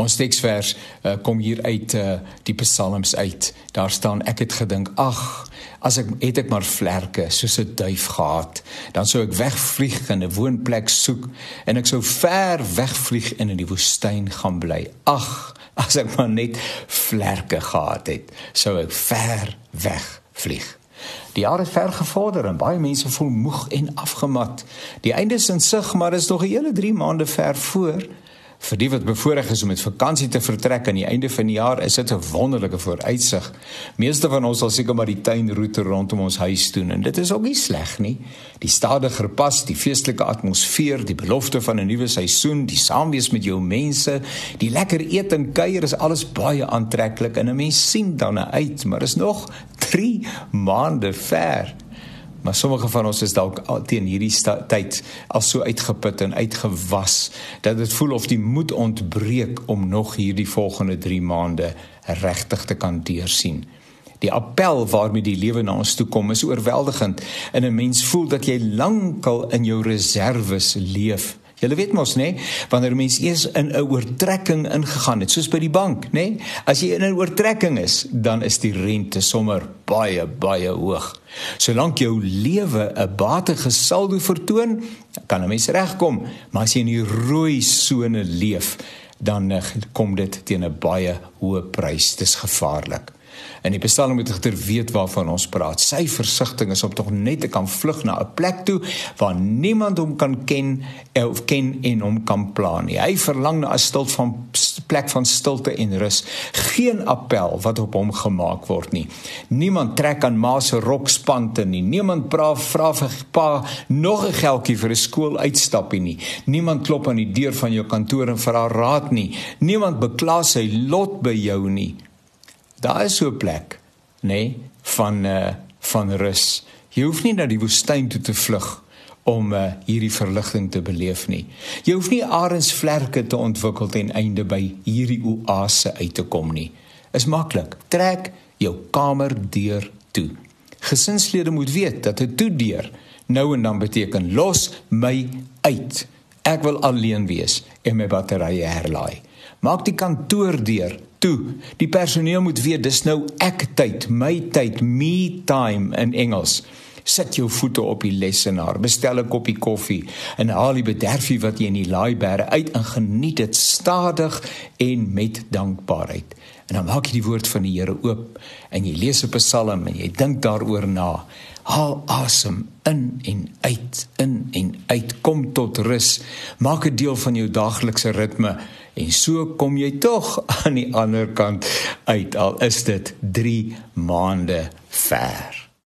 Ons teksvers uh, kom hier uit uh, die Psalms uit. Daar staan ek het gedink, ag, as ek het ek maar vlerke soos 'n duif gehad, dan sou ek wegvlieg en 'n woonplek soek en ek sou ver wegvlieg en in die woestyn gaan bly. Ag, as ek maar net vlerke gehad het, sou ek ver wegvlieg. Die jare het ver gevorder en baie mense voel moeg en afgemat. Die einde is in sig, maar is nog 'n hele 3 maande ver voor. Vir die wat bevoorreg is om met vakansie te vertrek aan die einde van die jaar, is dit 'n wonderlike vooruitsig. Meeste van ons sal seker maar die tuinroete rondom ons huis doen en dit is ook nie sleg nie. Die stadiger pas, die feestelike atmosfeer, die belofte van 'n nuwe seisoen, die saamwees met jou mense, die lekker eet en kuier is alles baie aantreklik en 'n mens sien daarna uit, maar is nog 3 maande ver. Maar sommige van ons is dalk teen hierdie tyd al so uitgeput en uitgewas dat dit voel of die moed ontbreek om nog hierdie volgende 3 maande regtig te kan deursien. Die appel waarmee die lewe na ons toe kom is oorweldigend en 'n mens voel dat jy lankal in jou reserves leef. Julle weet mos nê, wanneer 'n mens eers in 'n oortrekking ingegaan het, soos by die bank, nê? As jy in 'n oortrekking is, dan is die rente sommer baie baie hoog. Solank jou lewe 'n batige saldo vertoon, kan 'n mens regkom, maar as jy in die rooi sone leef, dan eh, kom dit teen 'n baie hoë prys. Dis gevaarlik. En die Psalm moet egter weet waarvan ons praat. Sy versigtiging is om tog net te kan vlug na 'n plek toe waar niemand hom kan ken of ken en hom kan plan nie. Hy verlang na 'n stilte van plek van stilte en rus. Geen appel wat op hom gemaak word nie. Niemand trek aan ma se rokspante nie. Niemand vra vra vir pa nog 'n geldjie vir 'n skool uitstappie nie. Niemand klop aan die deur van jou kantoor en vra raad nie. Niemand bekla sy lot by jou nie. Daar is so 'n plek, nê, nee, van uh van rus. Jy hoef nie na die woestyn toe te vlug om uh, hierdie verligting te beleef nie. Jy hoef nie arensvlerke te ontwikkel ten einde by hierdie oase uit te kom nie. Is maklik. Trek jou kamer deur toe. Gesinslede moet weet dat 'n toe deur nou en dan beteken los my uit. Ek wil alleen wees en my batterye herlaai. Maak die kantoor deur toe. Die personeel moet weet dis nou ek tyd, my tyd, me time in Engels. Sit jou voete op die lesenaar, bestel 'n koppie koffie en haal die bederfie wat jy in die laaibare uit en geniet dit stadig en met dankbaarheid. En dan maak jy die woord van die Here oop en jy lees 'n Psalm en jy dink daaroor na. Haal asem in en uit, in en uit, kom tot rus. Maak 'n deel van jou daaglikse ritme en so kom jy tog aan die ander kant uit al is dit 3 maande ver.